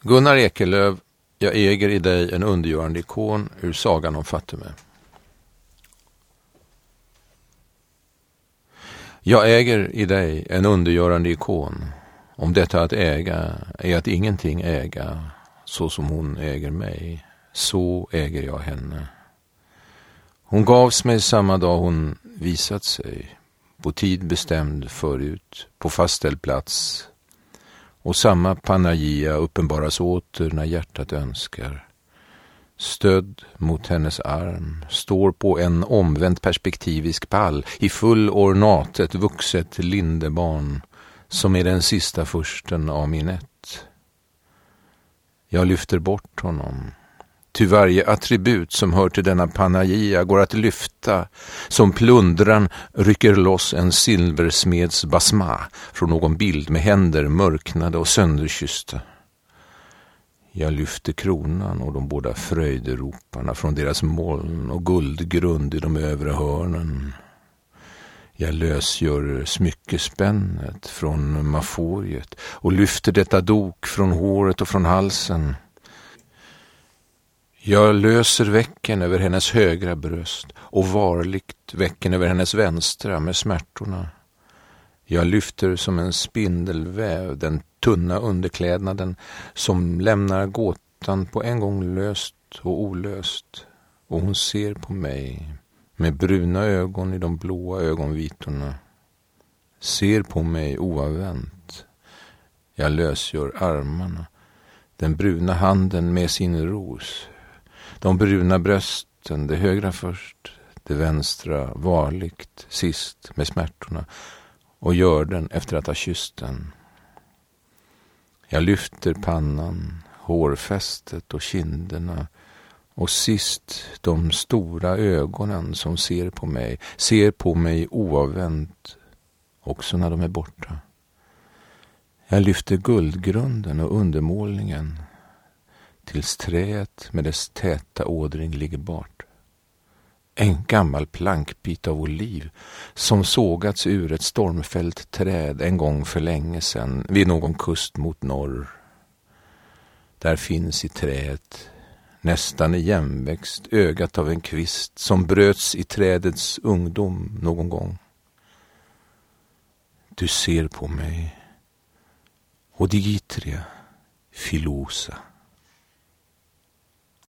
Gunnar Ekelöf, jag äger i dig en undergörande ikon ur sagan om Fatume. Jag äger i dig en undergörande ikon. Om detta att äga är att ingenting äga, så som hon äger mig, så äger jag henne. Hon gavs mig samma dag hon visat sig, på tid bestämd förut, på fastställd plats, och samma Panagia uppenbaras åter när hjärtat önskar. Stödd mot hennes arm, står på en omvänd perspektivisk pall i full ornat ett vuxet lindebarn som är den sista försten av min ett. Jag lyfter bort honom Ty varje attribut som hör till denna Panagia går att lyfta, som plundran rycker loss en silversmeds basma från någon bild med händer mörknade och sönderkyssta. Jag lyfter kronan och de båda fröjderoparna från deras moln och guldgrund i de övre hörnen. Jag lösgör smyckespännet från maforiet och lyfter detta dok från håret och från halsen. Jag löser väcken över hennes högra bröst och varligt väcken över hennes vänstra med smärtorna. Jag lyfter som en spindelväv den tunna underklädnaden som lämnar gåtan på en gång löst och olöst. Och hon ser på mig med bruna ögon i de blåa ögonvitorna. Ser på mig oavvänt. Jag lösgör armarna, den bruna handen med sin ros de bruna brösten, det högra först, det vänstra varligt sist med smärtorna och gör den efter att ha kysst den. Jag lyfter pannan, hårfästet och kinderna och sist de stora ögonen som ser på mig, ser på mig oavvänt också när de är borta. Jag lyfter guldgrunden och undermålningen tills träet med dess täta ådring ligger bart. En gammal plankbit av oliv som sågats ur ett stormfällt träd en gång för länge sedan vid någon kust mot norr. Där finns i träet, nästan i jämväxt, ögat av en kvist som bröts i trädets ungdom någon gång. Du ser på mig, Odigitria, Filosa.